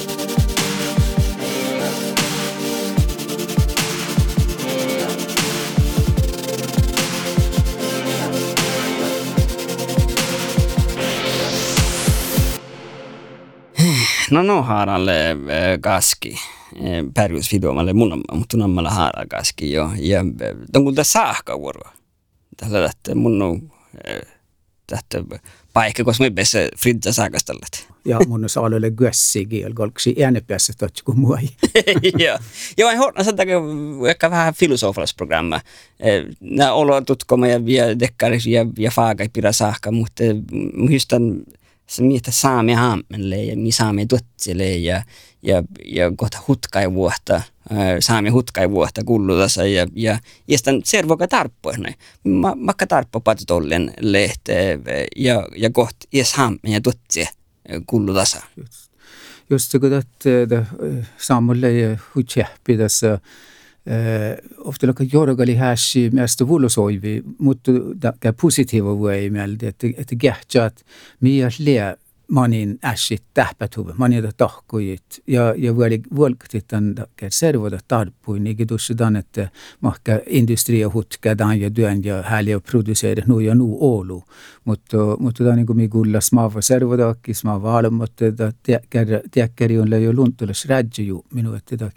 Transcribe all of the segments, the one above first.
No no haaralle kaski. Pärjusvideomalle mun mutta nammalla haara kaski jo ja kun tässä saahka vuoro tällä että mun on tästä paikka koska me päässä fridja saakastallat ja mun on saalolle gössikin ja kolksi äänepässä totsi kuin mua ja ja en horna sen takia ehkä vähän filosofalaisprogramma. Nämä olotutkoma ja vielä dekkaris ja ja faakai pidä saakka mutta muistan mitä saamme haammenle ja mi saamme tuotsille ja, ja, ja kohta hutkai vuotta, saamme hutkai vuotta kullutassa ja, ja, ja sitten servoka tarppoisne. Ma, makka tarppo patutollen lehte ja, ja kohta ies haammen ja tuotsie kullutassa. Just, just kun että saamulle ja hutjäppi tässä ofta laka jorgali häsi mielestä vuolosoivi, mutta tämä positiiva voi mieltä, että, että kähtsät, miä mä olin ässit tähpätuva, mä olin tahkuit ja, ja vuoli vuolktitan servoda tarpuin, eikä tuossa tämän, että mahka industria hutkadan ja työn ja härliä producerat nu ja nu olu, mutta mutta tämä niin kuin nagu minä kuulla smaava servodakki, smaava alum, mutta tiäkkäri on läjö luntulas rädjäju minua, että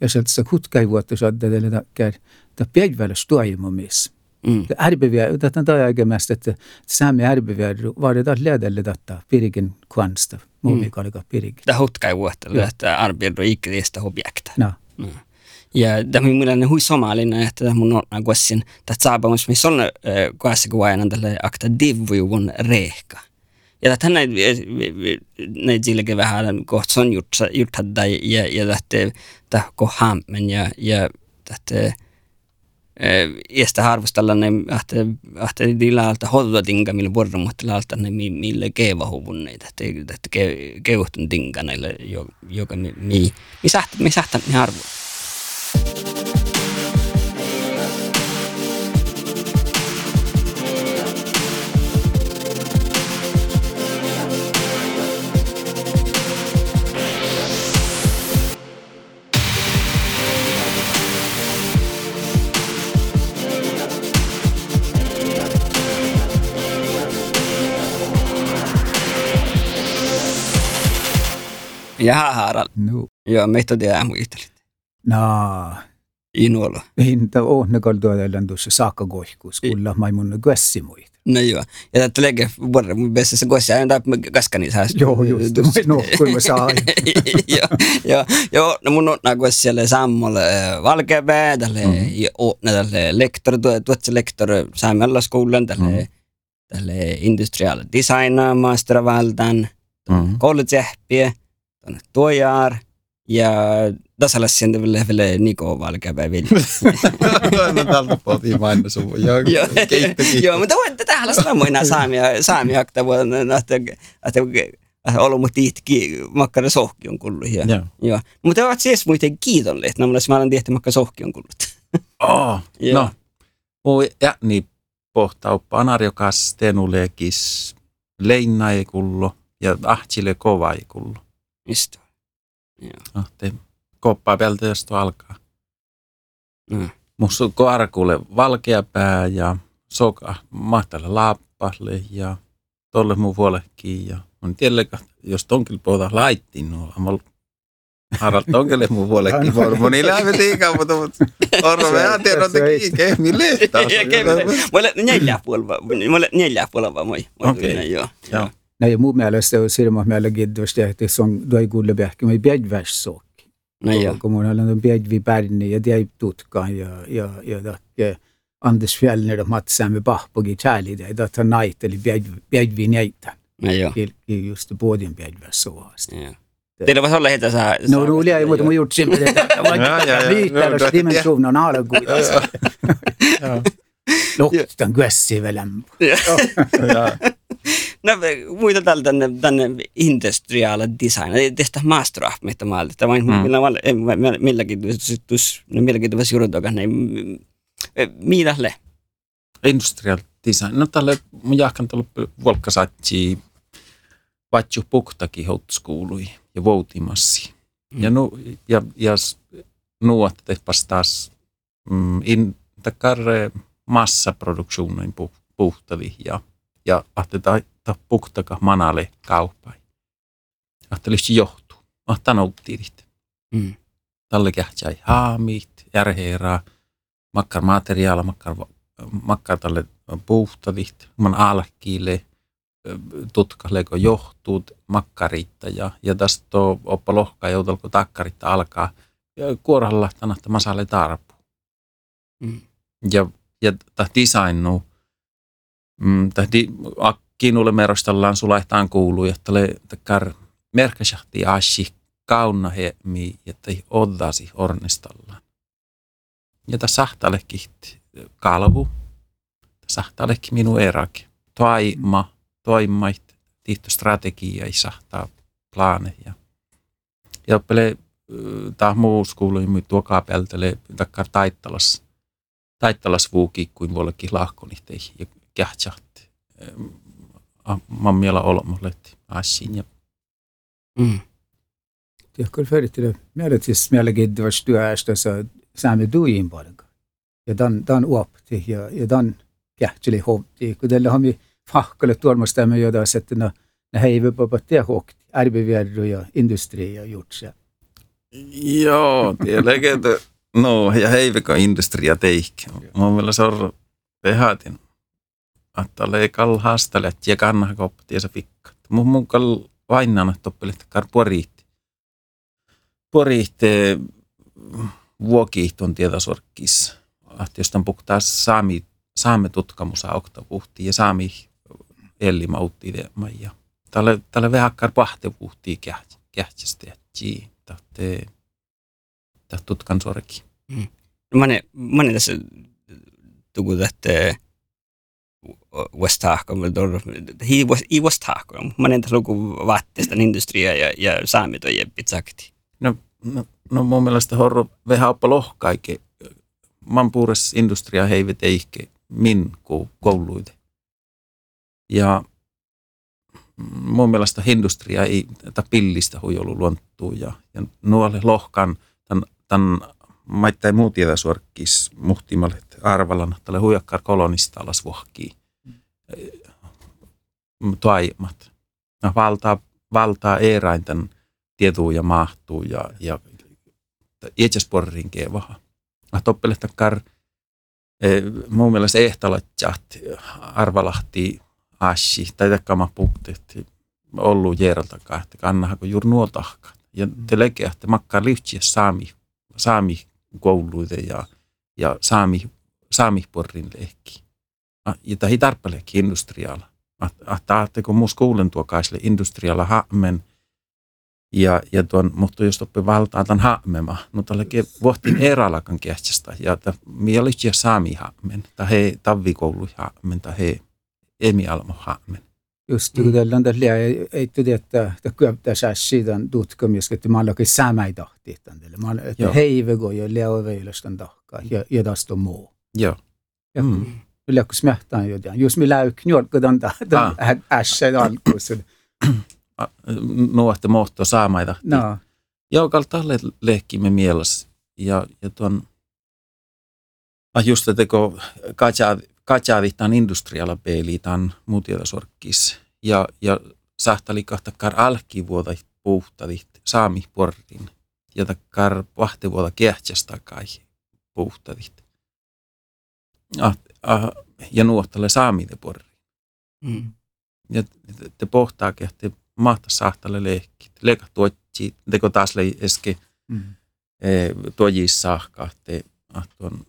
ja sieltä hutkai vuotta saadaan teille takkär, että päivällä stuajimumis. Mm. Ärbeviä, tätä on aikamästä, että saamme ärbeviä, vaaditaan lähdelle tätä pirikin kvansta, muumikalikaa pirikin. Tämä hutka ei vuotta, että arvioidu ikkeistä objekta. No. Mm. Ja tämä on mielestäni hui somalina, että mun on kuessin, että saapamus, missä on kuessa kuvaajana tälle akta divujuvun rehka. Ja että näitä näitä silläkin vähän kohta on juttada ja, ja tahko hammen ja, ja tähtä Iästä harvastella ne ahte ahte tilalta hodda tinga millä vuoron mutta lalta ne mille keevahuvun ne että keuhtun tinga näille joka mi mi mi mi mi harvo. Jaha, Harald. No. Joo, meitä tiedä muistelit. No. Inuolo. Hinta on ne kaltoilla tuossa saakka kohkuus, kulla mai mun kässi muita. No joo. Ja tätä lege vuonna mun mielestä se kossa aina kaskani saa. Joo, just. No, kun mä saan. Joo, joo. Joo, no mun on nagu siellä sammalle valkepää, tälle mm. tälle lektor, tuotse lektor saamella skolan, tälle mm. tälle industrial design mastervaldan, mm. Koulutsehpiä tuojaar ja tässä olisi sieltä vielä vielä Niko Valkäpä vielä. no tältä pohtii mainos sun. Joo, Joo, mutta voitte sanoa enää saamia, saamia akta vuonna, että ollut mut tihtki makkara sohki on kullut. Ja, Joo. Joo. Mutta ovat siis muuten kiitollinen, että mä olen tehty makkara sohki on kullut. Oh, no. Muu ja niin pohtaa panarjokas tenulekis leinna ei kullo ja ahtsille kova ei kullo. Mistä? Joo. No, te koppaa jos tuo alkaa. Mm. Musta on koarakuule valkea pää ja soka mahtalle laappalle ja tolle mun puolekkiin. Ja on tiedä, jos tonkil puhuta laittiin nuo, amol Harald tonkelle mun puolekkiin hormoni lähme tiikaa, mutta orro tiedä, että kehmi lehtaa. Mulle neljä puolella, mulle neljä puolella moi. Okei. Joo. Joo. Nej, mun mielestä on silmä meillä kiitos, että se on tuo kuulle pähkä, me päivässookki. No joo. Kun mun on päivä pärni ja tiedä tutkaan ja, ja, ja, ja Anders Fjellner och Mats Samme Bachbogi kärli det, att han najt eller päivä näitä. No joo. Just båden päivässoasti. Joo. Teillä voisi olla heitä saa... No, no, oli ei, mutta mä gjort sen. Ja, ja, ja. Liittää dimensionen alkuun. Luktan kössi lämpö. No muita tällä tänne, tänne industrial design, tästä mitä mä Tämä on millä milläkin tuossa, no milläkin tuossa juurtokas, niin mitä le? Industrial design. No tälle mun jahkan tullut volkkasatsi vatju puktakin houtskului ja voutimassi. Mm. Ja, nu, ja, ja nu att det taas mm, in, takar massaproduktionen puhtavi ja, ja ta puhtaka manale kaupai. Että olisi johtuu. Ahta nouttiidit. Mm. Talle kähtsai haamit, järheeraa, makkar materiaala, makkar, makkar talle puhtavit, man alkiile, tutkaleko johtuu makkaritta ja, ja tästä oppa lohkaa joutelko takkaritta alkaa kuoralla tänähtä masalle tarpu. Mm. Ja, ja tämä designu, mm, tahti kiinulle merostellaan sulahtaan kuuluu, että le takar merkäsahti ashi kauna he mi, että oddasi ornistallaan. Ja tässä sahtalekki kalvu, sahtalekki minun eräkin. Toima, toimait, tihto strategia ei sahtaa plaane. Ja, pele, tämä muu skuului mi tuokaa peltele takkar taittalas, taittalas vuuki kuin vuollekin lahkonitei ja kähtsahti. Mä miela olemuletti asiin ja Mm. jah, küll Feritile meelet siis jällegi vast ühest saame tuin palga. Ja dan dan uopti ja ja dan kähtseli hovti, kun tällä hami fahkalle tuomastamme jodas, että no ne heivi på det håkt, arbevärdu ja industri ja jutsa. Joo, tietenkin, no ja heivika industria teik. Mun mielestä se on pehatin. Että leikalla haastelet ja kannaa koppati se fikkat. Mun mukaan vainnan toppelit kar poriitti. Poriitti vuokiihton tietosorkkis. Ahti jostain puhutaan saami, saame tutkamusa okta ja saami elli mautti ja tälle tälle vähäkkar pahte puhti kähtsästä ja ji tahte tahte tutkan sorki. Mm. No, mä ne tässä tuku tähte West Tahkom, hi i West Tahkom. Mä en luku vaatteesta industria ja, ja saamit on jeppit sakti. No, no, no mun mielestä horro vähän oppa lohkaike. Man puures industria heivet eikä min kouluite. Ja mun mielestä industria ei tätä pillistä huijolu luonttuu ja, ja nuolle lohkan tämän, tämän maittain muu tietä suorkkis muhtimalle arvalan tälle huijakkar kolonista alas vuohkii toimat. No, valtaa, valtaa eräinten tietuu ja mahtuu ja, ja itsesporrin kevaha. Mä toppelehtakar eh, mun mielestä ehtalatjat arvalahti ashi tai takama puhtet ollut jeraltakaan, että kannahan kun juuri nuo tahkat. Ja mm. te lekeä, että makkaa liutsiä saami, saami kouluita ja, ja saami, saami porrin lehki ja tämä tarppeleekin industrialla. Että kun muus kuulen tuo kaisle industrialla haamen, ja, ja tuon, mutta jos oppi valtaa tämän haamema, no tälläkin vuotin eralakan kehtsästä, ja mielisti saami haamen, tai he tavvikoulu haamen, tai he emi almo haamen. Just kun tällä on tällä ei tiedä, että kyllä siitä tutkimus, että mä ollakin samai tahti, että heive go ja leoveilostan tahkaa, ja, ja tästä on muu. Joo. Mm läks mähtan ju den. Just med läyknjolkudan da, den ässän alkuus. No, että mohto saamaita. No. Joukal talle lehkimme mielessä. Ja, ja tuon, ah just että kun katsavihtaan industrialla peili tämän muutiota sorkkis. Ja, ja sahtali kahtakar alkivuota puhtavit saami portin. Ja takkar vahtivuota kehtsästä kai puhtavit. Ah, ah, ja nuottalle saamide porri. Mm. Ja te pohtaakin, että mahtaa sahtalle lehkit. Leika tuotsi, teko taas lei eske mm. e, tuojis sahka, että tuon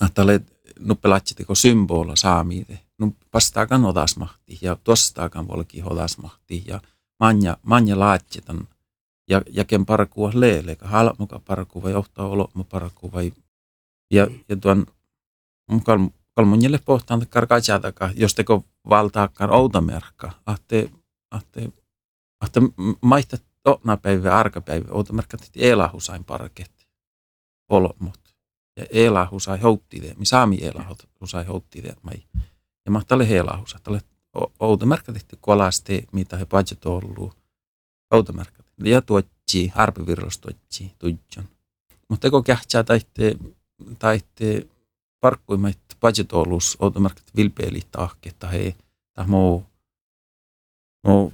Ahtalle nuppelatsi teko symbola saamide. No pastaakan odasmahti ja tostaakan volki odasmahti ja manja, manja laatsetan ja jaken parkua leele, halmuka parkua vai johtaa olotmo parkua vai ja, ja tuon kal kalmonjelle pohtaan karkajataka, jos teko valtaakaan outamerkka, ahte, ahte, ahte maita tona päivä, arkapäivä, outamerkka tehti elahusain parketti, olmot. Ja elahusai houtti de, mi saami houtti de, mai. Ja mahtalle elahusai, tälle outomärkätihti kolasti, mitä he budget ollut. Outomärkät. Ja tuotsi, arpivirros tuotsi, tujon. Mutta kun kähtsää taitte, taitte parkkuimet budget ollut, outomärkät vilpeili tahke, että he, tai muu, muu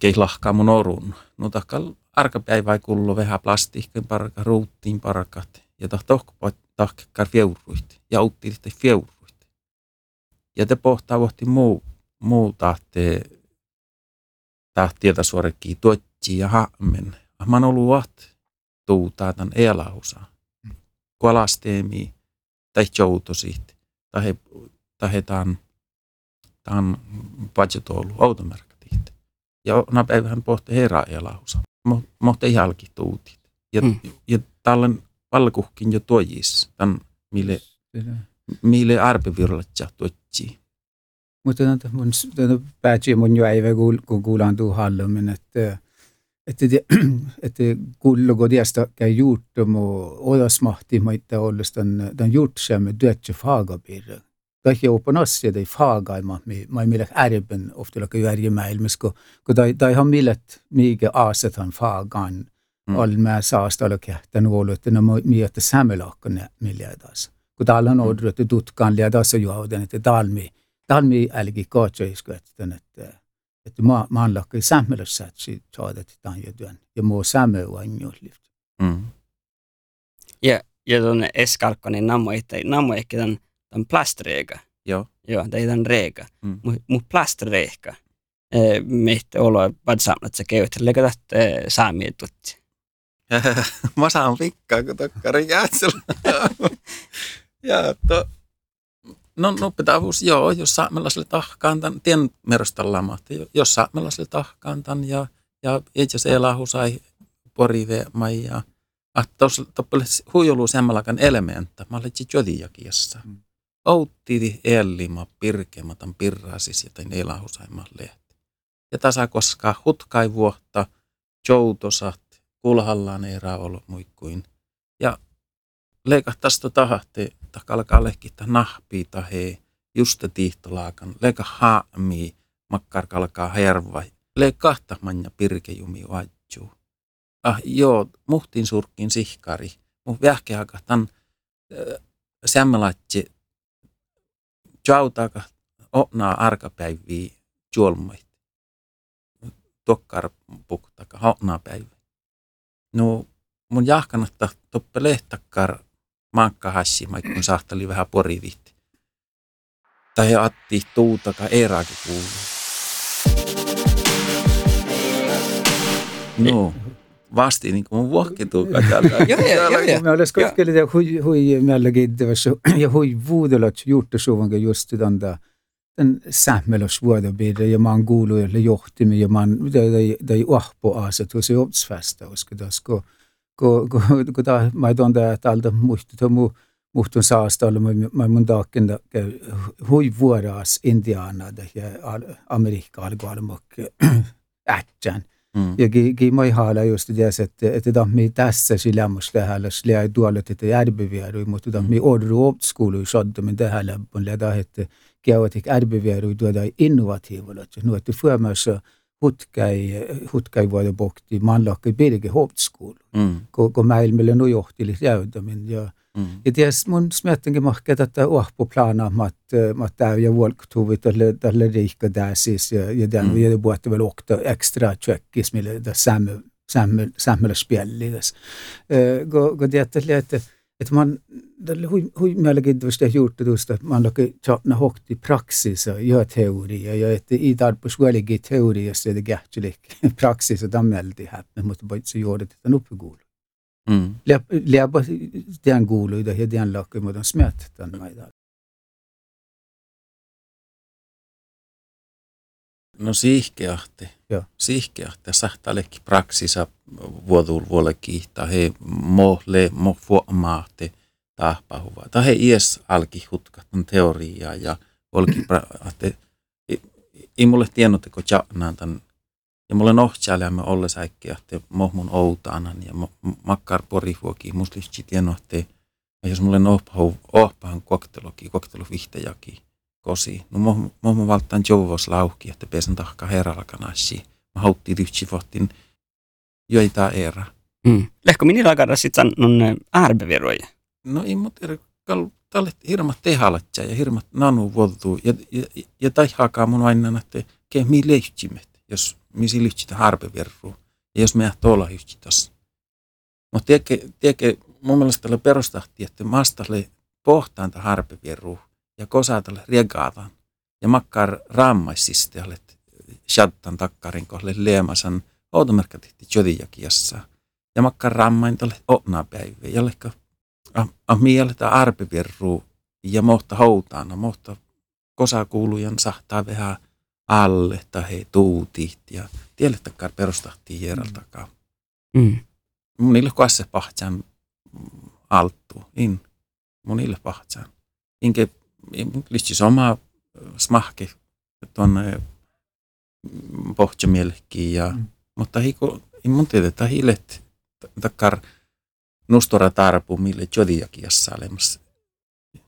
keilahkaa mun orun. No takkal arkapäivä kullu vähän plastiikin parka, ruuttiin parkat. Ja tahtohko tahkekkar fjeuruit. Ja utti fjeuruit ja te pohtaa vohti muu, muu tahte, tahtieta suorekki tuotsi ja hammen. Mä oon ollut vaht tuutaa tämän joutosit. Tai tai tämän tämän budget ollut automerkkiit. Ja na päivähän pohti herra elausa. Mohti jälki tuutit. Ja, mm. ja tällainen valkuhkin jo tuojis. Tämän mille, mille arpevirlatja tuot Patsi. Mutta mun tätä Patsi mun jo ei kun kuulan tuu hallumin, että että että kullugo diasta käy juurtumu odasmahti maita olles tämän tämän juurtsamme työtsä faagabirre. Kaikki open asia tai faagaima, ma ei millä ärben ofta laka järjemäilmis, kun kun tai tai han millet mikä aaset han faagan mm. all mä saasta olla kähtän ollut, että no miettä sämmelakkan miljardas kun täällä on ollut, että tutkaan ja tässä juoden, että talmi, talmi älki kaatsoisku, että, että, että maa, maan lakki sämmössä, että siitä saadet tämän työn, ja muu sämmö on juhlift. Mm. Ja, ja tuon eskalkkonin nammo, että nammo ehkä tämän, tämän plastreega. Joo. Joo, tai tämän reega. Mm. Mutta plastreega. Meitä olo, vad samlat se köyt, leikata saamia tutsi. Mä saan pikkaa, kun tokkari jäätsellä. Ja to, no, no pitävyys, joo, jos saamelaiselle tahkaan tämän, tien merostalla mahti, jos saamelaiselle tahkaan tämän ja, ja itse asiassa elahu sai porive ja att tuossa huijulu semmoinen elementta, mä olin jodiakiassa. Mm. Outti ellima pirkematan pirrasis ja tein elahusaimman lehti. Ja tasa koska hutkai vuotta, joutosat, kulhallaan ei ollut muikkuin. Ja leikahtaisi tahti, ta alkaa lehkittää nahpii he just tiihtolaakan, leika haami, makkar kalkaa herva, leikahta manja pirkejumi vajuu. Ah joo, muhtin surkkin sihkari, mun vähke tan äh, sämmelatsi, jautaka onaa arkapäiviä juolmait. Tokkar puktaka onaa päivä. No mun jahkanatta toppe lehtakkar hassi, kun sahteli vähän porivihti. Tai atti tuutaka eraakin kuuluu. No, vasti niin kuin mun vuokkituuka täällä. Joo, joo, joo. Me olisi kotkeli ja hui, hui mielenkiintoista ja hui vuodelat juurtasuvankin just tämän den samhällsvårdarbilden ja man kuuluu ja johtimin ja man tai tai uhpo aset hos jobbsfesta koska tässä kun, kun, kun ta, ma ei tuonta, että alta muistu tuo muhtun saastalla, mä mun taakin hui vuodas Indiana ja Amerikka alkoi almok ätsän. Mm. Ja ki, mä haala just det että että ta mi tässä sillä mus lähellä sillä ei tuolla että järbiviäry mutta ta mi orru opskulu sodda men det här lämpön läda että käyvät järbiviäry tuoda innovatiivilla. Nu että förmässä hutkai, hutkai vuoda bokti manlakki pirge hoopskool. Mm. Kun, kun maailmille nu johti jäytämin. Ja, mm. ja ties mun smettenkin mahke tätä uhpo plana, että mat tää ja volktuvi tälle, tälle riikka där siis. Ja, ja den mm. ja puhutte väl okta extra tjökkis, mille tässä samhälle spjällides. Kun, kun tiedätte, että että man hui, hui mielenkiintoista juurtutusta, että man laki tjatna hokti praksisa ja teoria, ja että i tarpus väligi teoriassa ja kähtsylik praksisa tammelti häppä, mutta paitsi juodet, että nuppikuulu. Mm. Läpä tämän kuuluita ja tämän lakki, mutta on smät tämän maidaan. No siihkeahti. Joo. Siihkeahti. Sahtalekki praksisa vuodul vuolle kiihtaa. He mohle, mo fuomahti tahpahuva. Tai he ies alki hutkatan teoriaa ja olki prahti. Ei mulle tiennotteko tjannaan tämän ja mulle nohtsäälämme olle säikkiahti mohmun outaanan ja makkar porihuoki muslihti tiennohti. Ja jos mulle ohpahan kokteloki, koktelovihtäjäki kosi. No mo mo valtaan jouvos lauki, että pesen tahka herralla kanassi. Mä hautti vohtin joita era. Mm. Lehko minä lagara sit sanon arbeveroja. No ei mut eri kal talle hirmat tehalatja ja hirmat nanu vuotuu ja ja, ja tai hakaa mun aina että ke mi lehtjimet, jos mi si lehtjitä arbeverru. Ja jos me olla yhtiössä. Mutta tiedätkö, mun mielestä tällä perustahti, että maastalle pohtaanta harpevieru ja kosatalle riegaavan ja makkar raammaisistialle shadtan takkarin kohdelle leemasan automerkkatihti jodijakiassa ja makkar raammain tälle otnapäivä ja lehkä a mieltä arpevieru ja mohta houtaana, mohta kosakuulujan sahtaa vähän alle tai he tuutit ja tiedättäkään perustahtiin hieraltakaan. Mm. Mun ille kuassa pahtsan alttu, in. Mun ille pahtsan. Inke listis oma smahke tuonne pohtjamielekkiin ja mm. mutta hiko mun tiedä hilet takkar nustora tarpu mille jodiakiassa olemassa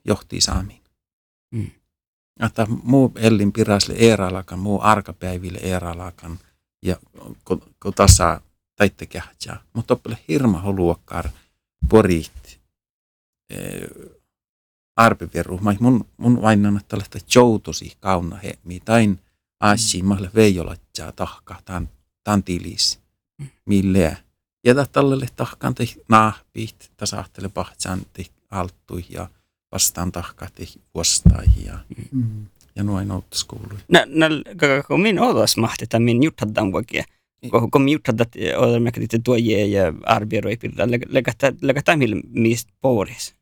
johtii saamiin. Mm. Että muu ellin pirasle eeralakan, muu arkapäiville eeralakan ja kun, kun tasa taitte kähtsää. Mutta oppele hirma holuokkar porit e, arpiveru. Mä mun, mun vainan, että olette joutosi kauna he, mitain aasi mm. mahle veijolatjaa tahka, tämän, tämän tilis, mm. mille. Ja tälle tahkan te naahpiit, tasahtele pahtsaan te alttui ja vastaan tahka te vuostaihin mm. ja noin outoskoului. Nä, nä, kun min odas mahti, että min juthadan vaikea kun, kun juthadat olemme lite tuojia ja arvioida lägata millä mistä poris.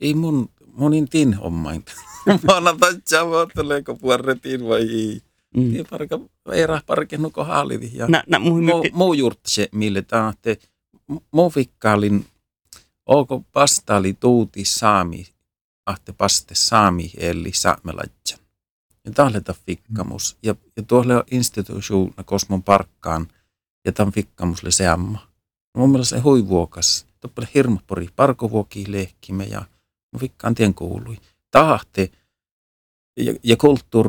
Ei mun, monin tin hommain. Mä annan tatsaa vuotteleeko puoretiin vai ei. Mm. Ei parka, ei rah parke nuko haalidi. Ja nä, nä, muu, muu, muu se, mille että muu fikkaalin, onko pastaali tuuti saami, ahte paste saami eli saamelajjan. Ja tahleta fikkamus. Ja, ja tuolle on instituutio Kosmon parkkaan – ja tämän fikkamusle seamma. Mun mielestä se huivuokas. Toppele hirmapori parkovuoki lehkimme ja mun fikkaan tien kuului. Tahte ja, ja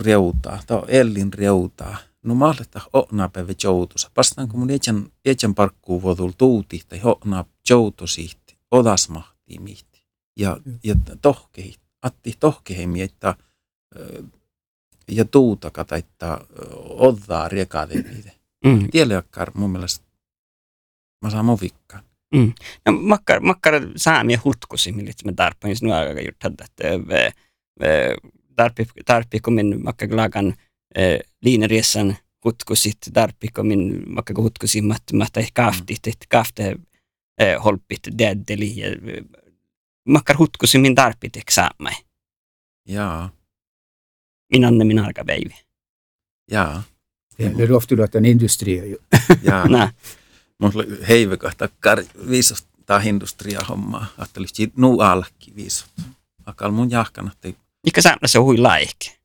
reutaa, tämä on ellin reutaa. No maalletta hoknaa päivä joutusa. kun mun etsän, etsän parkkuu vuotul tuuti tai hoknaa joutusihti, odasmahti mihti. Ja, mm. ja tohkehi, atti tohkehi että ja tuutaka taittaa oddaa riekaadeviide. Mm. Tielejakkar mun mielestä mä saan mun vikkaan. Mm. No, makkar, makkar saamia hutkusi, millit mä tarpeen sinua aika just että tarpi, tarpi kun min makka glagan liineriesan hutkusit, tarpi kun min makka hutkusi mat, mat eh kaftit, mm. kafte holpit deddeli, makkar hutkusi min tarpit eksaamai. Jaa. Min anne min arka päivi. Jaa. Det rohtulat on industria ju. Jaa. Mulla oli heivekohta viisostaa industria hommaa. Ajattelin, että nuu alki viisot. Akal mun jahkana. Mikä sä se hui laike?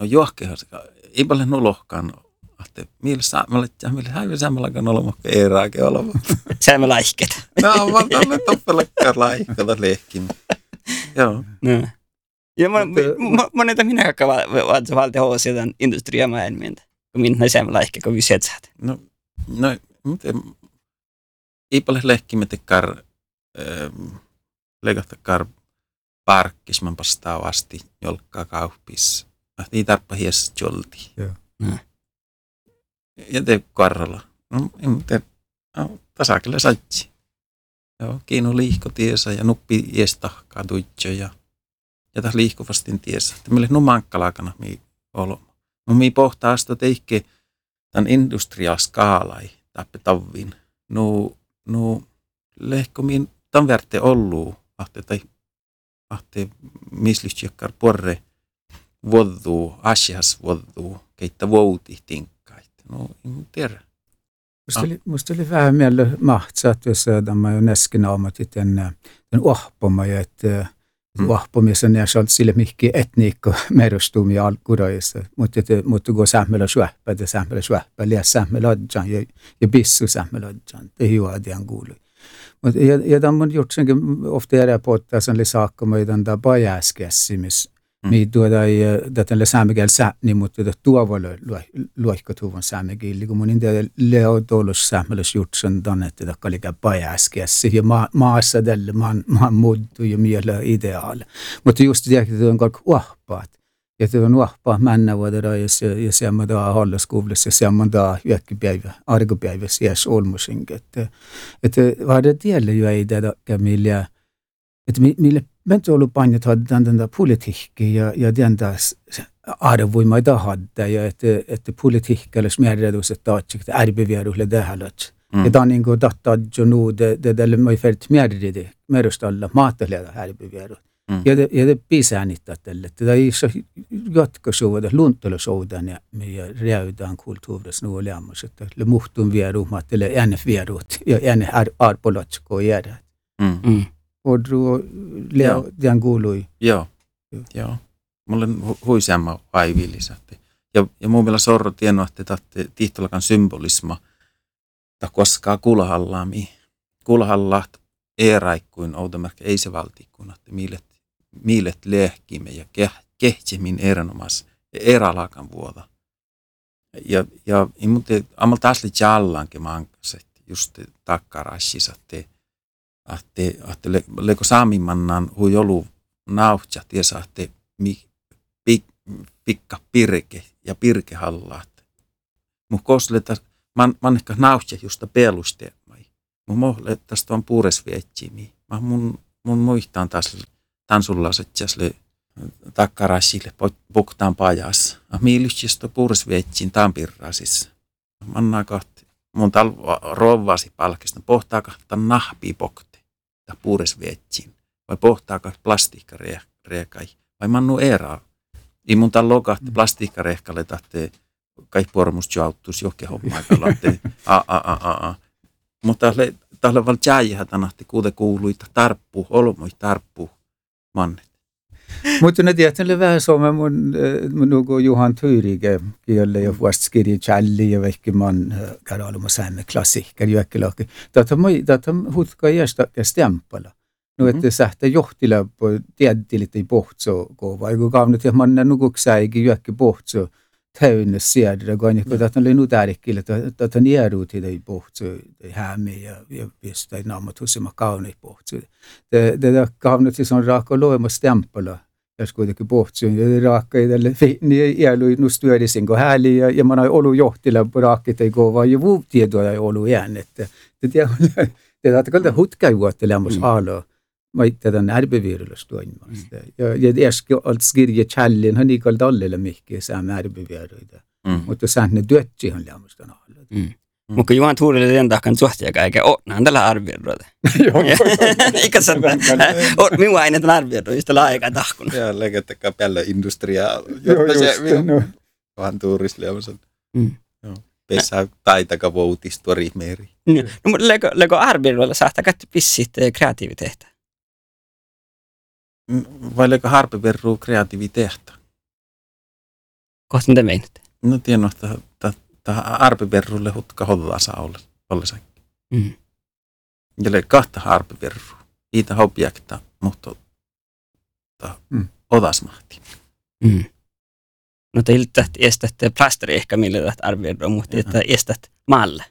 No johkehan se. Ei paljon nulohkaan. Ahte, millä saamalla, millä häivä saamalla kan olemassa eeraakin olema. Saamme laikket. No, mä tälle toppelekkaan laikkata lehkin. Joo. No. Ja moneta minä kakka valti hoosia tämän industriamäen mieltä minna semmoilla ehkä kun visetsät. No, no, miten, ei paljon lehkimetekar ähm, leikahtakar parkkis man vastaavasti jolkkaa kauppis. Ei tarppa hies jolti. Joo. No. Ja te karralla. No, muuten, no, tasakelle satsi. Joo, kiinu liihko tiesä ja nuppi iestahkaa tuitjo ja ja tässä liihkuvasti tiesä. Että meille numankkalakana mi olo. No mi pohtaa sitä teikki tämän industriaskaalai tappe tavvin. No, no lehko min tämän värte ollu, ahte tai ahte mislystjökkar porre vuoduu, asias vuoduu, keitä vuoti tinkkait. No, en tiedä. Musta oli, musta oli vähän mieltä mahtsaat, jos tämä jo den, den ohpoma, että mm. Vahpamisen ja sealt sille mihki etniikka merustumia alkuudessa, mutta mutta kun sähmellä syöppä, ja sähmellä syöppä, ja sähmellä odjan ja, ja bissu sähmellä odjan, det juodian kuului. Mutta ja, ja tämä on gjort senkin ofta eri puolta sen saakka, mä tämän tämä pajäskässimis, Mm. Mi tuoda ei tälle saamekeel sääni, mutta tätä tuovalle luohkotuvan saamekeel, kun mun intä leo tuolos säämeles jutsen tänne, että oli pajaskiassa ja ma maassa tälle maan, muuttu ja miele ideaali. Mutta just tiedätkö, että on kaikki uahpaat. Ja tämä on uahpaa männä vuodella ja se, ja se on taa hallaskuulissa ja se on taa yökkipäivä, argopäivä sies olmusinkin. Että, että vaada tielle jo ei tätä, millä, että millä mentoilupainot hadde den politiikki ja, ja den där arvoima da hadde ja että, että politiikki olisi merkitys, että taatsikta ärbiviarulle tähälöt. Mm. Ja tämä niin kuin tahtaa jo nu, det, det, det mä fält merkitys, merustalla maataleda ärbiviarut. Mm. Ja ja det pisäänittaa tälle. Tätä ei saa jatkosouda, luntelusoudan ja meidän räydään kulttuurissa nuo lämmäs, että le muhtun vierumat, eller enne vierut ja enne arpolatsko. Mm. Mm. Odru leo dian kuului. Joo, joo. joo. Mulle hu huisemma vaivillisatti. Ja, ja mun mielestä sorro tiennyt, että tahti tihtolakan symbolisma, ta koskaa kulhallaami. Kulhallaht eeraikkuin outomerkki ei se valtikkuun, että miilet, miilet lehkimme ja kehtsemin erinomas eralakan vuoda. Ja, ja, ja mutta ammalta asli jallankin mankaset just takkarassissa, että ahte, ahte le, leko saamimannan hui olu nauhtja tiesa ahte mi, pik, pikka pirke ja pirke hallaat. Mu kosleta man, man ehkä nauhtja justa pelusteemai. Mu mohle tästä on puuresviettimi. Mä mun, mun muistaan taas tansullaset jäsle takkaraisille puktaan pajas. Miilystistä puuresvietsin tampirrasis. Manna kahti. Mun tal rovasi palkista pohtaa kahta nahpi pokti tai puuresvetsin, vai pohtaako plastiikkarehkai, vai mannu eraa. Ei mun tämän lokahti mm. plastiikkarehkalle tahte kaikki pormus jouttuisi johonkin hommaan, a, a, a, a, a. Mutta tällä val tjääjähän tänahti kuute kuuluita tarppu, olmoi tarppu mannet. Mutta ne tietysti vähän som mun, mun nuku Johan Tyrige, jolle jo vast skiri challi ja vehki man karaluma säämme klassikkar juokkelaki. Tätä moi, tätä hutka jästä stämpala. No että sähtä johtila på tiedtilit ei pohtso kova. Eiku kaavnut ja manna nukuksäikin juokki pohtso täynnä siedä, kun niin tätä oli tärkeää, että tätä nieruut ei pohtso hämme ja, ja pistä naamat husima kaunit pohtso. Tätä kaavnut siis on raakko loima stämpala jos kuitenkin pohtsin ja raakkeidelle niin iälui nustyödisin kuin hääli ja, ja mä noin olu johtilla raakkit ei kova ja vuu tietoa ei olu jään, että saatte kalta hutka juottelemus mm. haalo. Mä itse tämän ärbevirulus toimimasta. Mm. Ja, äsken alt skirje challin, hän ei kalta allelle mihki saamme ärbeviruita. Mm. Mutta sään ne työtsi hän tämän haalo. Mm. Mm. Mutta Johan Tuulille den dagen suhtia eikä on tällä arvioida. Eikä se on minua ei näitä tällä aikaa tahkun. Ja legettäkää päällä industriaa. Joo, just. No. Johan Tuurisliamisen. Mm. Pesä taitaka voutistua rimeeri. No, mutta lego, lego arvioida saattaa katsoa pissit kreatiiviteettä. Vai lego harpeverru kreatiiviteettä? Kohta mitä meinat? No tiedän, että tähän arpiverrulle hutka hollaa saa olla, ollessakin. Mm. Ja kahta arpiverrua. Niitä objekta, mutta ta, mm. odasmahti. Mm. No te iltä estät plasteri ehkä millä tästä arvioidaan, mutta että estät maalle.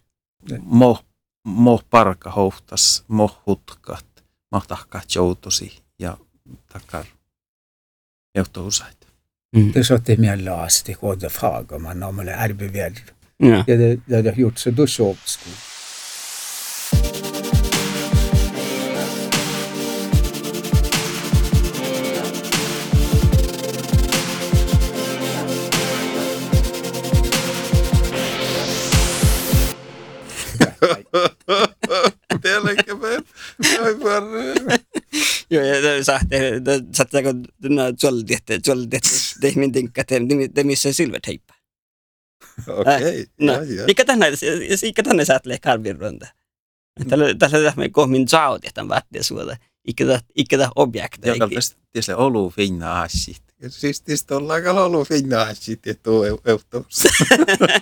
Mo, mo parka hohtas, mo hutkat, mahtahkat joutusi ja takar johtuu useita. Mm. Det så att det är mer last, det går det fråga man om det är bevärt. Ja. Det, det, det hade gjort så då så sko. Tiedätkö me? Joo, ja saatte, saatteko tuolla tehty, tuolla tehty, tehmin tinkkat, missä silverteippa. Okei. Okay. No, mikä tänne, mikä tänne sä tulee karvirrunta? Tällä tällä me kohmin saut ja tämän. Ikkä ikkä objekta. Joka tietysti olu finna asit. Siis tistä ollaan kalolu finnaatsit, että on eutos.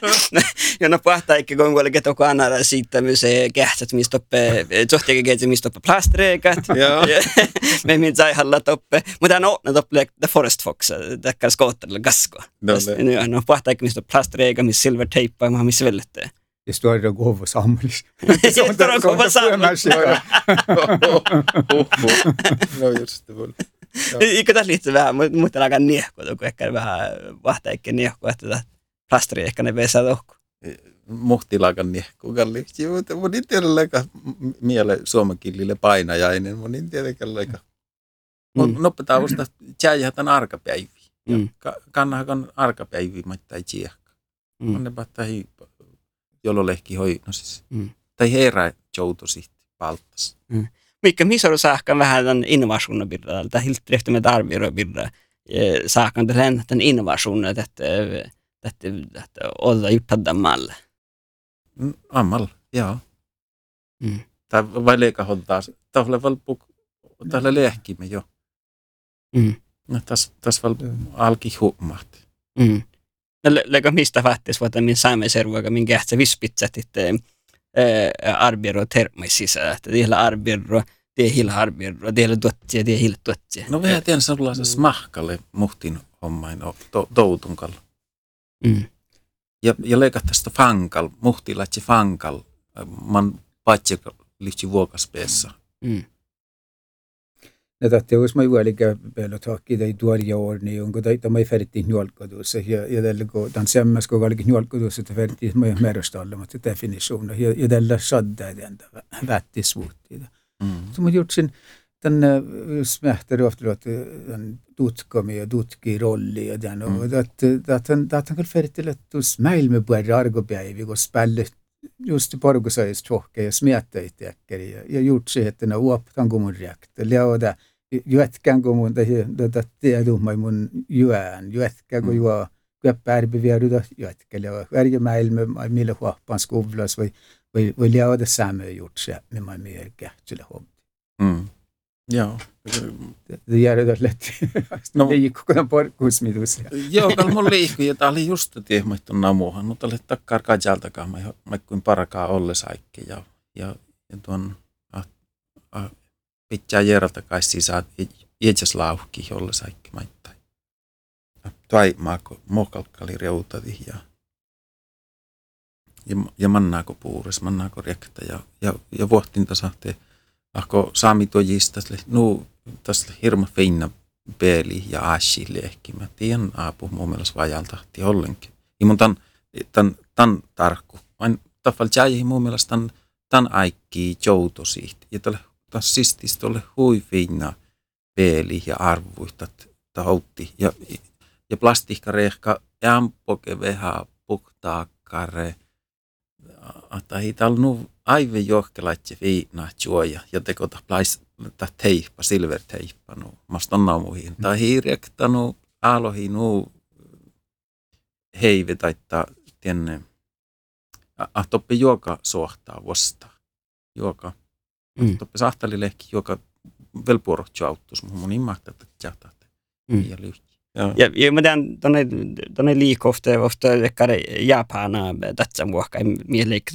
ja no pahtaa ikke kun kuitenkin toko anara siitä se kähtsät mistä toppe, tohtiakin keitsi mistä toppe plastreikat. Joo. Me min sai halla toppe, mutta no ne toppe the forest fox, täkkär skootterilla gasko. No, No, no pahtaa ikke mistä plastreika, missä silver teippaa, missä vellette. ja står det gåva samlis. Står det gåva samlis? no just det. Eikö tässä liittyy vähän, mutta aika niehko, kun ehkä vähän vahtaa ikke niehko, että tätä plasteri ehkä ne vesää tohku. Muhtilakan niehkukan lihti, mutta mun tiedä leika miele suomakillille painajainen, mun en tiedä leika. Mm. Mm. Noppetaan vasta tjääjähän arkapäivi. Mm. Mm. Kannahan arkapäivi, mutta ei tiedä. Mm. On ne päättäi jollo lehki hoi, no siis. Mm. Tai herää joutu sitten palttas. Mikä on saakka vähän tämän innovationen birra, tai helt efter med arbete birra, saakka tämän tämän innovationen, että että että olla. Mm, Ammal, joo. Mm. Tai vai leika hoddaa. Tällä vel puk, tällä lehkimme jo. Mm. No tas, tas vel alki huomaat. Mm. No, lägga mistä fattis vuotta min saamme servoga min kähtsä vispitsät että arbiro termaisissa, että tiellä arbiro, det är hela arbiro, det är tuottia, hela tuottia. No vähän tiedän sellaisen smahkalle muhtin hommain o- to, toutunkalla. Mm. Ja, ja leika tästä fankal, muhtilatsi fankal, man patsi lihtsi vuokaspeessa. Mm. Ja tahti jos ma juoliga peale tahki tai tuoria orni on kun ta mai ferti njolkadus ja ja tällä kun tan semmas kun kalki njolkadus että ferti mai määrästä alla mutta definition ja ja tällä sadda den vätti svutti. Mm. Så man gjort sin den smärtar ofta att den tutkami ja tutki rolli ja den och att att han att han kan ferti att smail med bara argo päivi kun spälle just i pargusais tjohke ja smietta itseäkkäri ja, ja gjort se, että ne uoptan kun mun reakta. Leoda juetkään kun mun tätä tiedumai mun juään. Juetkää kun juo köppärbi vieruda juetkää leo. Värjä mäilmä millä huoppaan skuvlas vai vai vai leoda sämö gjort se med man mer kähtsille hopp. Mm. Joo. Det gör det lätt. No. Det kun parkus midus. Joo, kal mun liikkui, ja tää oli just tiehmoittu namuhan, mutta oli takkar kajaltakaan, mä, mä kuin parakaa olle saikki, ja, ja, ja tuon pitää järjeltä kai sisään, itses lauhki olle saikki maittain. Tai maako, mokalkkali reutadi, ja, ja, mannaako puures, mannaako rekta, ja, ja, ja vuohtin tasahte, ahko saami tuojista, nu, tässä hirma feinna peli ja ashi lehki. Mä tiedän apu mun mielestä vajaltahti ollenkin. Ja mun tan, tan, tan tarkku. Vain tafal jäi mun mielestä tan, tan aikki joutosiit. Ja tälle taas sistis tolle hui feinna peli ja arvuitat tautti. Ja, ja plastikkarehka jämpoke veha puhtaakkare. Että ei täällä nu aivan johkelaitse viinaa juoja ja tekota plais ta teippa, silver teippa nu. Mast on muihin. Ta hiiriekta nu aalohi nu heive taittaa tienne. A toppe juoka sohtaa vasta. Juoka. Mm. Toppe sahtali lehki juoka velpuoro jauttus mun imahta että jahtaa. Mm. Ja lyhti. Ja. Ja, ja den, den, är, den är lik ofta, ofta veckare Japana, datsan vuokka, mielik,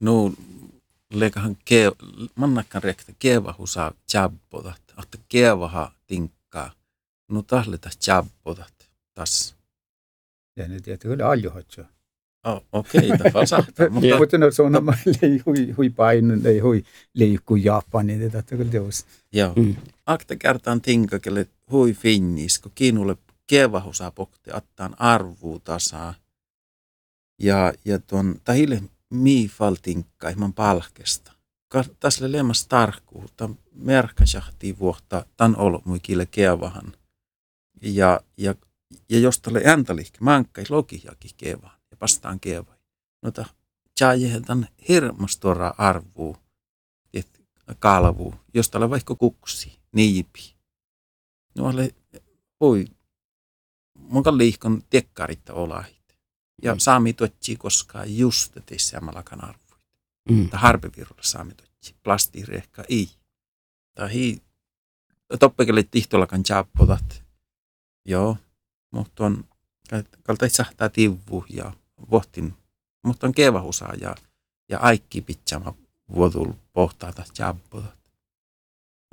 Nu leikahan ke, mannakkan rekta kevahusa jabbodat, että kevaha tinkkaa. Nu tahleta jabbodat tas. Ja ne tietää kyllä aljohatsa. Oh, Okei, okay, tämä sahtaa. Mutta. Mutta no se on lei hui hui painu, ei hui liikku Japani, niin tätä kyllä teos. joo. Mm. Akta kertaan tinkakelle hui finnis, kun kiinulle kevahusa pokti attaan arvuu tasaa. Ja, ja tuon, tahille miifal tinkkaa ilman palkesta. Tässä lemmas tarkkuu, tämän merkkasahtii vuotta, tämän olo muikille kevahan. Ja, ja, ja jos tälle äntälihkä, mankkais lokijakin kevahan, ja pastaan kevai. No ta, tjaajehe tämän hirmastora arvuu, et kalvuu, jos tällä vaikka kuksi, niipi. No ole, voi, mun liikon tekkaritta olahit. Ja Mm. saami tuotsi koskaan just teissä malakan arvui. Mm. Tai harpevirulla saami tuotsi. Plastirehka ei. Tai hi, toppekelle tihtolakan chappotat. Joo, mutta on kalta sahtaa tivvu ja vuotin, mutta on kevahusaa ja, ja aikki pitsama vuotul pohtaata jabbotat.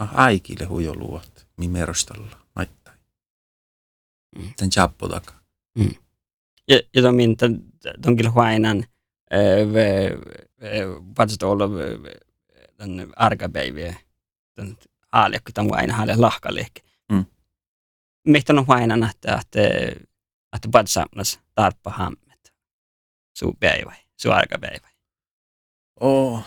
Mä aikille huijoluot, mi merostalla, maittain. Mm. Tän jabbotaka. Ja, ja de inte, de vill ha en vad olla den arga baby, den haalekki, tämän aina haale lahkalekki. Mm. Meitä on aina, että, että, että vad samlas tarpa hammet. Su päivä, su arga päivä. Oo,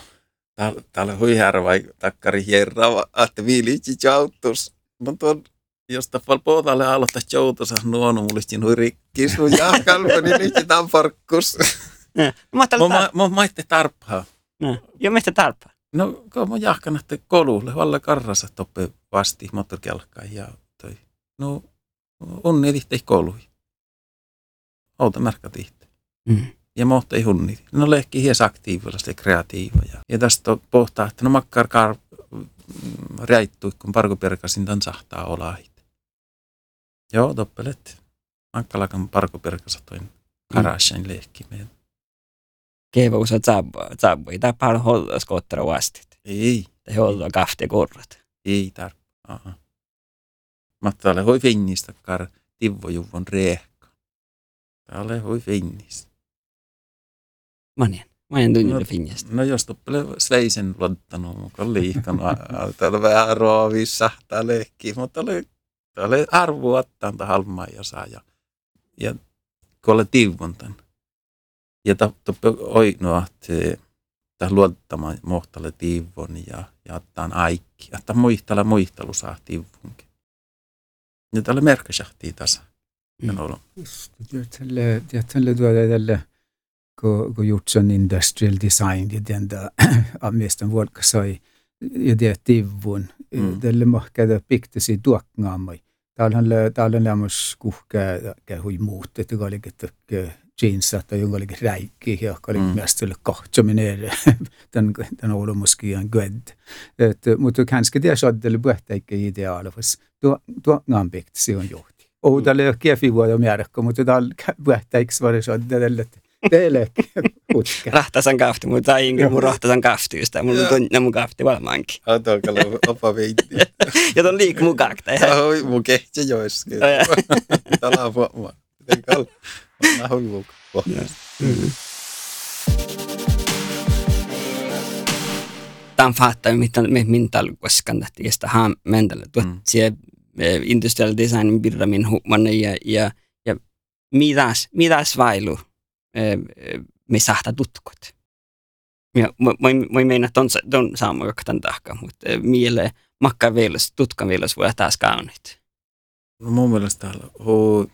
täällä, täällä hui vai takkari hierra, että viilitsi jauttus. Mutta on, jos tafal pohtalle aloittaa joutusa nuonu, mulistin hui rikki sun jahkalpa, niin liitsi tämän parkkus. Mä ajattelin, Mä, mä, mä maitte tarpaa. jo meistä tarpa. No, kun mä jahkan, että koululle, valla karrasa toppe vasti moottorikelkkaan ja toi. No, onni tihti koului. Outa märkä tihti. Mm. Ja mohta ei hunni. No lehki hies aktiivilla, ja kreatiiva. Ja, ja tästä pohtaa, että no makkar kar räittu, kun parkoperkasin tämän sahtaa olahit. Joo, toppelet. Makkalakan parkoperkasa toin karashain lehki meidän. Keva usa zabba. Ei tää paljon hollaa skottara vastit. Ei, Det hollaa kafte korrat. ei tarvitse. Mutta ole hui finnistä kar tivvojuvon reekka. Tää ole hui finnistä. Manien. Manien tunnille No, finjasta. No jos toppele Sveisen luottanut, mukaan liikanut. Täällä vähän roovissa, tää lehki, mutta oli, tää oli arvo ottaa tätä halmaa ja saa. Ja, ja kun oli tivvon tän. Ja toppe oinu, että luottamaan mohtalle tivvon ja, ja ottaa aikki. Että muistella muistelu saa tivvunkin. Ja täällä merkkäsahtii tasa. Mm. Just, tälle, tälle tuoda tälle, gjort sån industrial design, ja den där amestan vuolka sai, ja det tivun, Mm. tälle mahkada piktasi tuoknaamai. Täällähän lö, täällä lämmäs kuhka, käy hui muut, että oli että jeansat ja jonka oli räikki, ja oli Mm. mm. mest oli kahtsaminen, den, den olemuskin ihan good. Et, mutta kanske det saddelle puhtaikka ideaali, fast tuoknaan piktasi on johti. Och Mm. tällä ei ole kiefivuoda määräkkä, mutta täällä puhtaiksi var det saddelle, että teille hutka. Rahtasan kafti, mutta ei inkä mun rahtasan kafti just. Mulla on tunne mun kafti valmaankin. Autokalla opa veitti. Ja ton liik mun kakta. Oi, mun kehtsä joiskin. Täällä on vuoma. Miten kal? Mä hui mun Tämän fattaa, mitä me min talkoskan tähti, ja sitä haan mentällä. Tuot Mm. siellä industrial designin birra min huomana ja, ja, ja mitäs, mitäs vailu eh, eh, me sahta tutkot. Ja mä meinaa, että on, on saama kaktan tahka, mutta eh, miele makka vielas, tutkan vielas voi taas kaunit. No mun mielestä täällä hui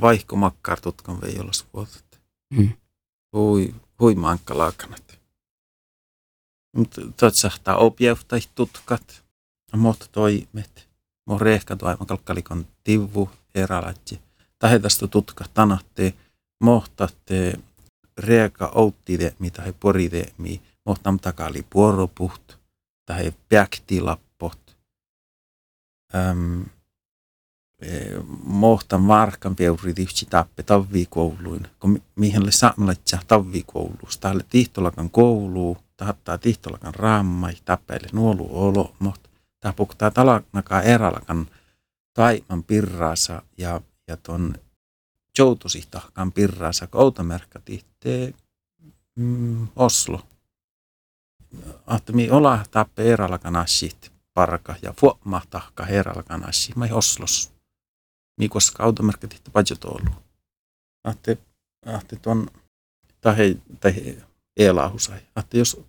vaihko makkar tutkan vei olla vuotet. Mm. Hui, hui mankka laakanat. Mutta tot sahtaa objektai tutkat. Mutta toimet. Mun rehka toiman kalkkalikon tivvu eralatji. Tästä tutkat tanatte. Mohtatte reka outtide, mitä he poride, mi mohtam takali puoropuht. Tai päktilappot. Öm, mohtan markan peuri tihti tappe tavvikouluin, kun mihin le saamelaitsa tavvikouluus. Täällä tihtolakan koulu, tahattaa tihtolakan raamai, tappeille nuolu olo, mutta tää puktaa talanakaan eralakan taiman pirraasa ja, ja ton joutusihtakan pirraasa, kun outamerkka tihte mm, Oslo. Ahtemi olla tappe eralakan asit parka ja fuomahtahka heralakan asit, mai Oslos koska automerkki tihti budgetoulu. Ahti, ahti tuon, tai, tai elahusai. Ahti jos,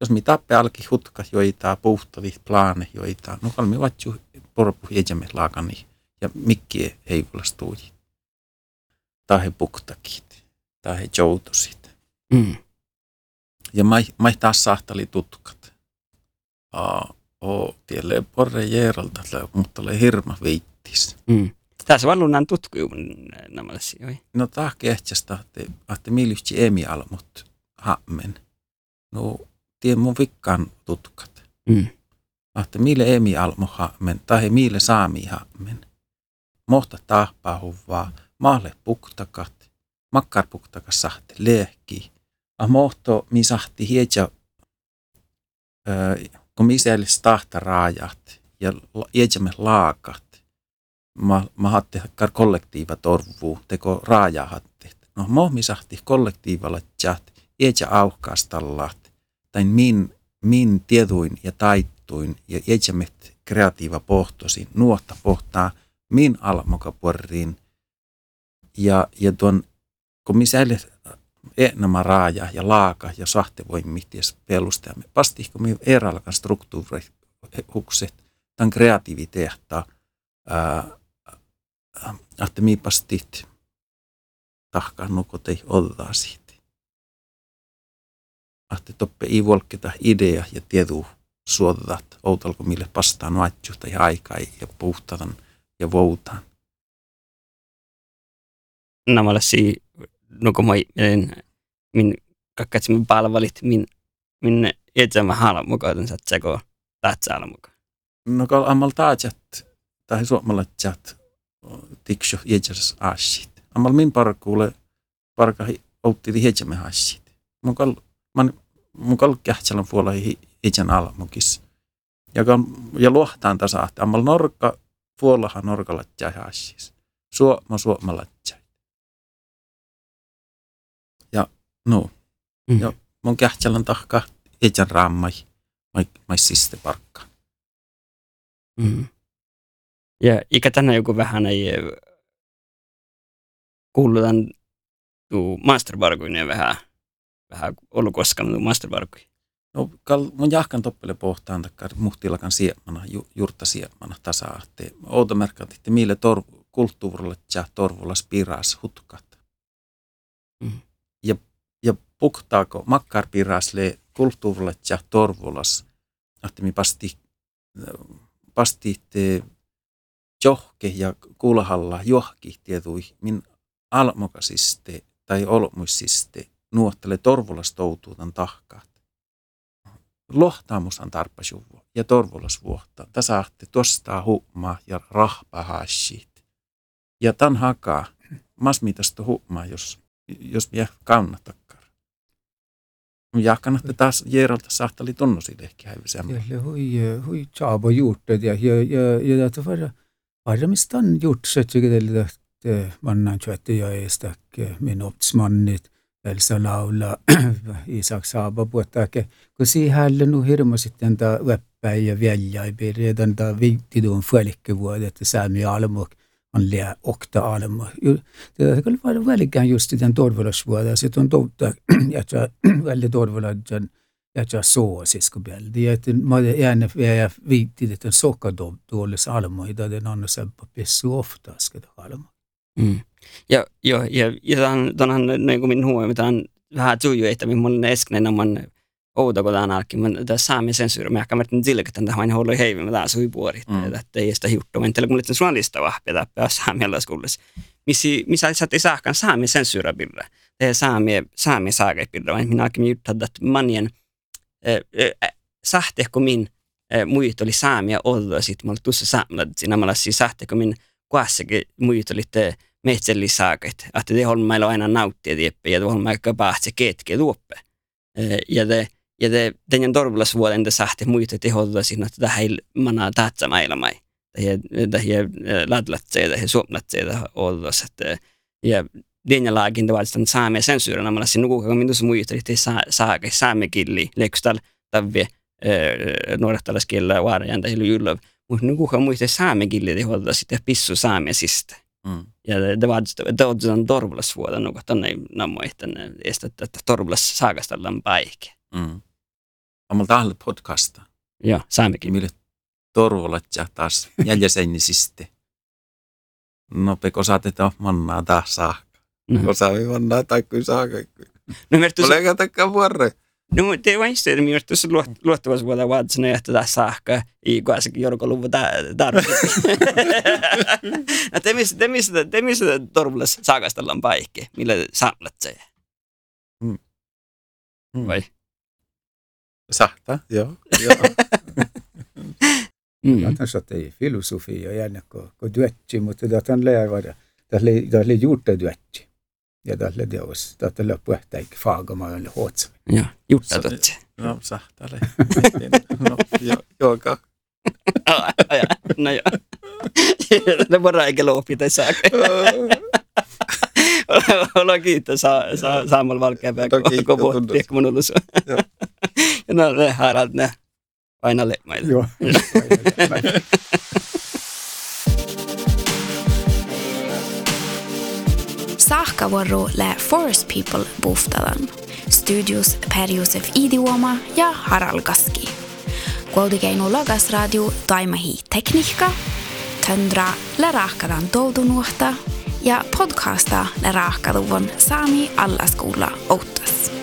jos mi tappe alki hutka joita puhtali plaane joita, no kalmi vatju porpu hiejämme laakani ja mikki ei ole Tai puktakit, tai joutusit. Mm. Ja mai, mai taas sahtali tutkat. Aa, oo, tielle porre jeeralta, mutta ole hirma viittis. Mm. Tässä on lunnan tutkujuun nämä asioita. No tää kehtsästä, että, että milysti emi almut hammen. No, tien mun vikkaan tutkat. Mm. Että mille emi almo hammen, tai mille saami hammen. mohta tahpahuvaa, maalle puktakat, makkar puktakas sahte lehki. A mohto mi sahti hietja, kun mi tahta raajat ja hietjamme laakat. Ma, ma hatte kar kollektiiva torvuu, teko raajahatte. No mohmi sahti kollektiivalla chat, hietja auhkaastallat, tai min, min tieduin ja taittuin ja hietjamet kreatiiva pohtosi, nuotta pohtaa – min almokapuoriin. Ja, ja tuon, kun mi säile enemmän raaja ja laaka ja sahte voi mihtiäs pelustajamme. Pastihko mi eralkan struktuurihukset, tämän kreativiteetta, että mi pastit tahkaan nukotei oddaa siitä. Että toppe ei volketa idea ja tiedu suodat, outalko mille pastaan vaatjuutta ja aikaa ja puhtaan ja voutaan. Olisi, no kun mä min kakkat min palvelit, min, min mukaan, että se kun tähtsäällä mukaan. No kun ammal taajat, tai suomalla tjat, tiksho jätsäs asit. Ammal min parkuule, parka outti jätsämä asit. Mukal, man, mukal kähtsälän puolella jätsän alamukis. Ja, ja luohtaan tasa, ammal norka puolahan norkalatjai hassis. Suoma suomalatjai. No. Mm. Ja mun kähtsälän tahka etän raamai. Mai, mai siste parkka. Mm. Ja ikä tänä joku vähän ei kuulutan tuu masterbarkuinen vähän, vähän ollut koskaan tuu masterbarkuinen. No, kal, mun jahkan toppele pohtaan takkar muhtilakan siemana, ju, jurta siemana tasa. Outo merkat, että mille tor, kulttuurille ja torvulas piras hutkat. Mm. Puktaako makkar pirasle kulttuurille ja torvulas, että mi pasti, pasti te johke ja kulhalla johki tietui min almokasiste tai olmuisiste nuottele torvulas toutuutan tahkaat lohtaamusan tarppasuvu ja torvulas vuotta. Tasahti tostaa huumaa ja rahpahashit. Ja tan hakaa masmitasta huumaa, jos, jos minä kannattakaan. Ja kannattaa taas Jerolta sahtali tunnusille ehkä häivisemmä. Ja hui, hui tjaabo juurted ja, ja, ja, ja varmistan gjort så tycker det att man har inte jag är stack min opsmannit Elsa laula Isak Saaba puhuttaake, kun siihen nu hirmuisesti tämä webpäin ja väljäipi redan tämä viittidun fuolikkevuodet, että säämi almu on liian okta almu. Det skulle vara väldigt just i den torvalasvuoden, se on totta, että väldigt torvalajan että soosisku beldi, että mä gärna är viktigt att en sockerdålig almu, där den andra sämpa pessu ofta ska det almu. Mm. Ja, jo, ja, ja tämän, tämän niin kuin minun huomioon, tämän vähän tuju, että minun esknen on outo, kun tämän alkin, mutta tämä saami sensuuri, mä ehkä märtin sillä, että tämä on ollut heivi, mutta tämä sui puorit, mm. että ei sitä juttu, mutta kun nyt sulla lista vahpia, pääs saamialla skullissa. Missi, missä sä ei saakaan saami sensuura pidä, det saami, saami saakai pidä, vaan minä alkin juttaa, että manien, äh, sahteko min, äh, muut oli saamia olla, sitten mä olin tuossa saamalla, siinä mä olin siis sahteko min, kuassakin muut oli te, metsellisaaket, että håller meillä aina nauttia tieppe ja tuohon aika päästä ketke tuoppe. Ja det ja det den torvulas vuoden det sahte muita teholla siinä että tähän mana taatsa maailmai. Det det här ladlat se det suomlat se det ollos että ja den lagin det var den saame sensuren när man sin nuku kan minus muita det saake saame killi lekstal tavve nuorehtalaskielä vaarajan tai jullov. Mutta nuku kan muista saame killi teholla sitten pissu saame sistä. Mm. Ja det, det var det var den torvlas vuoda något tänne nammo tänne estet että torvlas saagastellaan paikki. Mm. Amal tahle podcasta. Joo, saammekin. Mille torvulat ja taas jäljäseinisiste. No peko saatetaan mannaa taas saakka. No. Osaavi mannaa tai kuin saakka. No mertus... Olega takka vuorre. No det var inte det, men just så luottavaisuudella vaatsin että sähkö i kuitenkin jorkoluvun tarvitse. no te missä, te missä, te missä torvules saakastellaan paikki, millä samlat se. Mm. Mm. Vai? Sahta, joo. joo. Mm. Hän sattui filosofia ja ennen kuin, kuin työtsi, mutta tähän leivädä. Tähän oli juurta työtsi. Ja tähän teos, tähän loppu ehtäikin faagama oli hootsa. Ja, jutta totsi. No, sahtale. No, jo, joka. no joo. Ne voidaan eikä loppi tai saa. Olla kiitos saa, saa, saamalla valkeapää, No kiitos, kun tunnus. tiedätkö mun ollut Joo. Ja no ne haaraat ne aina lemmailla. Joo. Saakkavuoro lä Forest People buhtalan. Studios Per-Josef Idioma ja Harald Gaski. Kuultikeinu Logas Radio Taimahi Tekniikka, Töndra lä rahkadan toutunuhta ja podcasta lä rahkaduvon Saami Allaskoula Outtas.